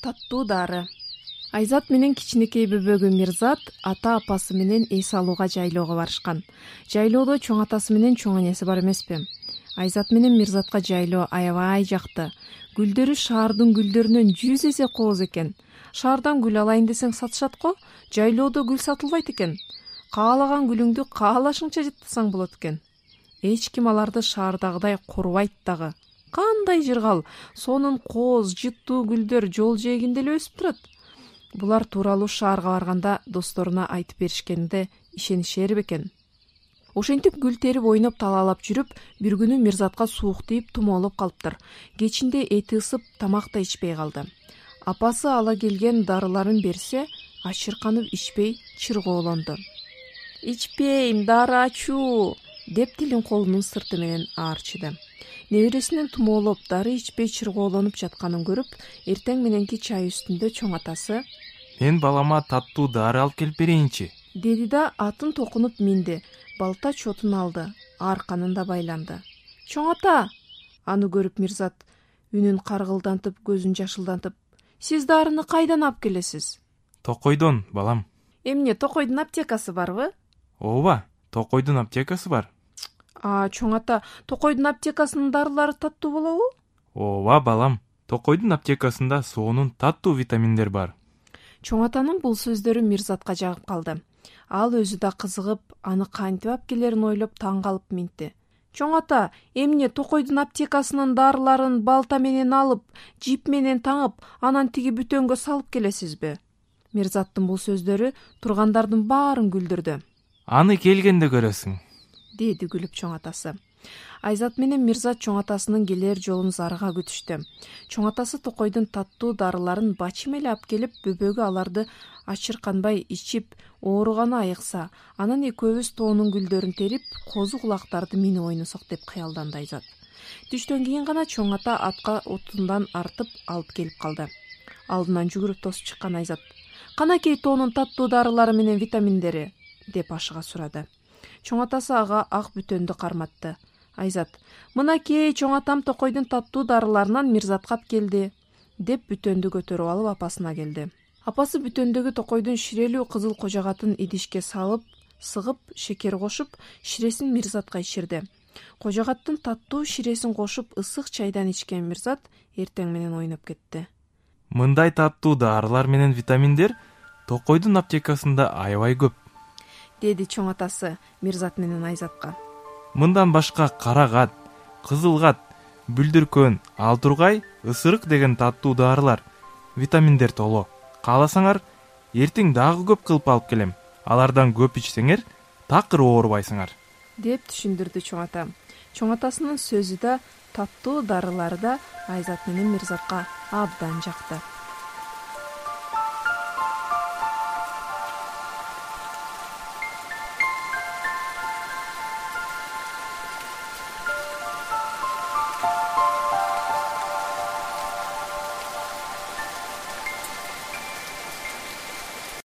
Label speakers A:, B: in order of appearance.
A: таттуу дары. Айзат менен кичинекей бөбөгү мирзат ата апасы менен эс алууга жайлоого барышкан. Жайлоодо чоң атасы менен чоң энеси бар эмеспи. Айзат менен мирзатка жайлоо аябай жакты. Гүлдөрү шаардын гүлдөрүнөн жүз эсе кооз экен. Шаардан гүл алайын десең сатышат го жайлоодо гүл сатылбайт экен. Каалаган гүлүңдү каалашыңча жыттасаң болот экен. Эч ким аларды шаардагыдай корубайт дагы кандай жыргал сонун кооз жыттуу гүлдөр жол жээгинде эле өсүп турат. Булар тууралуу шаарга барганда досторуна айтып беришкенде ишенишер бекен. Ошентип гүл терип ойноп талаалап жүрүп бир күнү мирзатка суук тийип тумоолоп калыптыр. Кечинде эти ысып тамак да ичпей калды. Апасы ала келген дарыларын берсе ачырканып ичпей чыргоолонду. Ичпейм дары ачуу деп тилин колунун сырты менен аарчыды небересинин тумоолоп дары ичпей чыргоолонуп жатканын көрүп эртең мененки чай үстүндө чоң атасы
B: мен балама таттуу дары алып келип берейинчи
A: деди да атын токунуп минди балта чотун алды арканын да байланды. Чоң ата! аны көрүп мирзат үнүн каргылдантып көзүн жашылдантып сиз дарыны кайдан алып келесиз?
B: Токойдон балам
A: эмне токойдун аптекасы барбы?
B: Ооба токойдун аптекасы бар
A: чоң ата токойдун аптекасынын дарылары таттуу болобу?
B: Ооба балам. Токойдун аптекасында сонун таттуу витаминдер бар.
A: Чоң атанын бул сөздөрү мирзатка жагып калды. Ал өзү да кызыгып аны кантип алып келерин ойлоп таң калып минтти. Чоң ата эмне токойдун аптекасынын дарыларын балта менен алып жип менен таңып анан тиги бүтөнгө салып келесизби? Мирзаттын бул сөздөрү тургандардын баарын күлдүрдү.
B: Аны келгенде көрөсүң
A: деди күлүп чоң атасы айзат менен мирзат чоң атасынын келер жолун зарыга күтүштү. Чоң атасы токойдун таттуу дарыларын бачым эле алып келип бөбөгү аларды ачырканбай ичип ооруганы айыкса анан экөөбүз тоонун гүлдөрүн терип козу кулактарды минип ойносок деп кыялданды айзат. Түштөн кийин гана чоң ата атка отундан артып алып келип калды. Алдынан жүгүрүп тосуп чыккан айзат канакей тоонун таттуу дарылары менен витаминдери? деп ашыга сурады чоң атасы ага ак бүтөндү карматты. Айзат мынакей чоң атам токойдун таттуу дарыларынан мирзатка келди деп бүтөндү көтөрүп алып апасына келди. Апасы бүтөндөгү токойдун ширелүү кызыл кожогатын идишке салып сыгып шекер кошуп ширесин мирзатка ичирди кожогаттын таттуу ширесин кошуп ысык чайдан ичкен мирзат эртең менен ойноп кетти.
B: Мындай таттуу дарылар менен витаминдер токойдун аптекасында аябай көп
A: деди чоң атасы мирзат менен айзатка.
B: Мындан башка кара кат кызыл кат бүлдүркөн ал тургай ысырык деген таттуу дарылар витаминдер толо. Кааласаңар эртең дагы көп кылып алып келем. Алардан көп ичсеңер такыр оорубайсыңар
A: деп түшүндүрдү чоң ата. Чоң атасынын сөзү да таттуу дарылары да айзат менен мирзатка абдан жакты